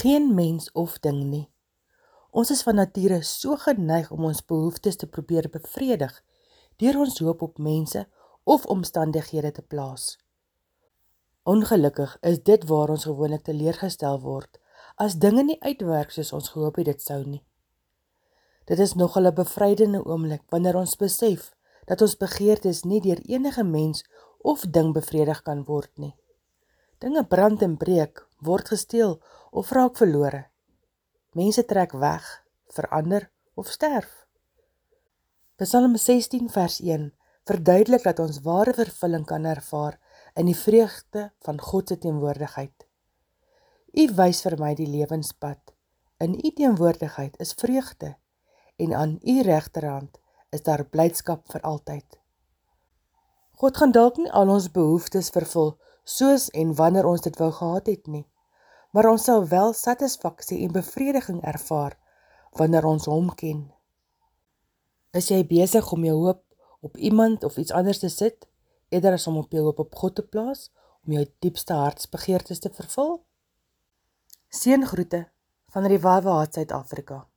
geen mens of ding nie. Ons is van nature so geneig om ons behoeftes te probeer bevredig deur ons hoop op mense of omstandighede te plaas. Ongelukkig is dit waar ons gewoonlik teleurgestel word as dinge nie uitwerk soos ons gehoop het dit sou nie. Dit is nog 'n bevrydende oomblik wanneer ons besef dat ons begeertes nie deur enige mens of ding bevredig kan word nie. Dinge brand en breek, word gesteel of raak verlore. Mense trek weg, verander of sterf. Psalm 16 vers 1 verduidelik dat ons ware vervulling kan ervaar in die vreugde van God se teenwoordigheid. U wys vir my die lewenspad. In u teenwoordigheid is vreugde en aan u regterhand is daar blydskap vir altyd. God gaan dalk nie al ons behoeftes vervul soos en wanneer ons dit wou gehad het nie, maar ons sal wel satisfaksie en bevrediging ervaar wanneer ons hom ken. Is jy besig om jou hoop op iemand of iets anders te sit eerder as om op jou hoop op God te plaas om jou diepste hartsbegeertes te vervul? Seëngroete van Revive Heart Suid-Afrika.